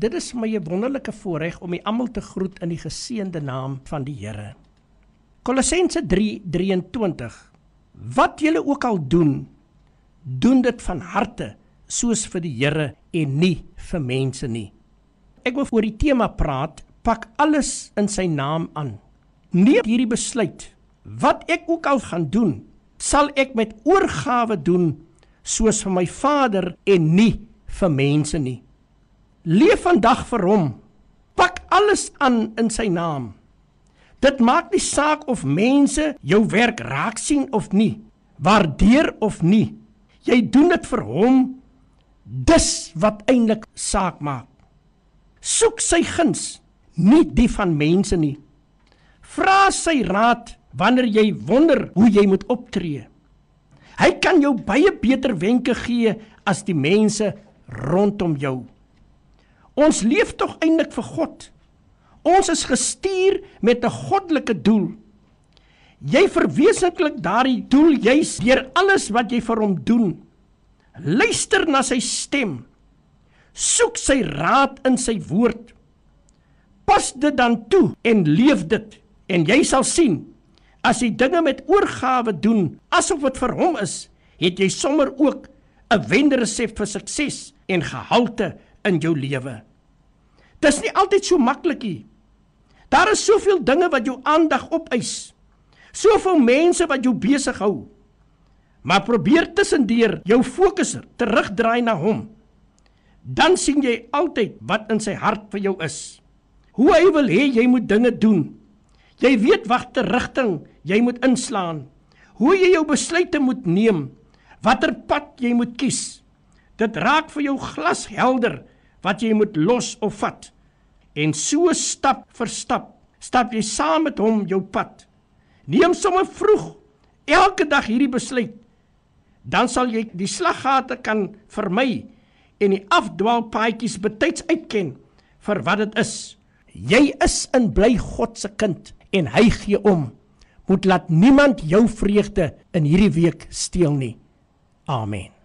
Dit is my 'n wonderlike voorreg om u almal te groet in die geseënde naam van die Here. Kolossense 3:23 Wat julle ook al doen, doen dit van harte soos vir die Here en nie vir mense nie. Ek wil oor die tema praat, pak alles in sy naam aan. Neem hierdie besluit. Wat ek ook al gaan doen, sal ek met oorgawe doen soos vir my Vader en nie vir mense nie. Leef vandag vir hom. Pak alles aan in sy naam. Dit maak nie saak of mense jou werk raak sien of nie, waardeer of nie. Jy doen dit vir hom. Dis wat eintlik saak maak. Soek sy guns, nie die van mense nie. Vra sy raad wanneer jy wonder hoe jy moet optree. Hy kan jou baie beter wenke gee as die mense rondom jou. Ons leef tog eintlik vir God. Ons is gestuur met 'n goddelike doel. Jy verwesenlik daardie doel juis deur alles wat jy vir hom doen. Luister na sy stem. Soek sy raad in sy woord. Pas dit dan toe en leef dit en jy sal sien as jy dinge met oorgawe doen asof dit vir hom is, het jy sommer ook 'n wenderesep vir sukses en gehalte in jou lewe. Dis nie altyd so maklik nie. Daar is soveel dinge wat jou aandag opeis. Soveel mense wat jou besig hou. Maar probeer tussendeur jou fokus terugdraai na hom. Dan sien jy altyd wat in sy hart vir jou is. Hoe hy wil hê jy moet dinge doen. Jy weet watter rigting jy moet inslaan. Hoe jy jou besluite moet neem. Watter pad jy moet kies. Dit raak vir jou glashelder wat jy moet los of vat. En so stap vir stap, stap jy saam met hom jou pad. Neem sommer vroeg elke dag hierdie besluit. Dan sal jy die slaggate kan vermy en die afdwaalpaadjies betyds uitken vir wat dit is. Jy is in bly God se kind en hy gee om. Moet laat niemand jou vreugde in hierdie week steel nie. Amen.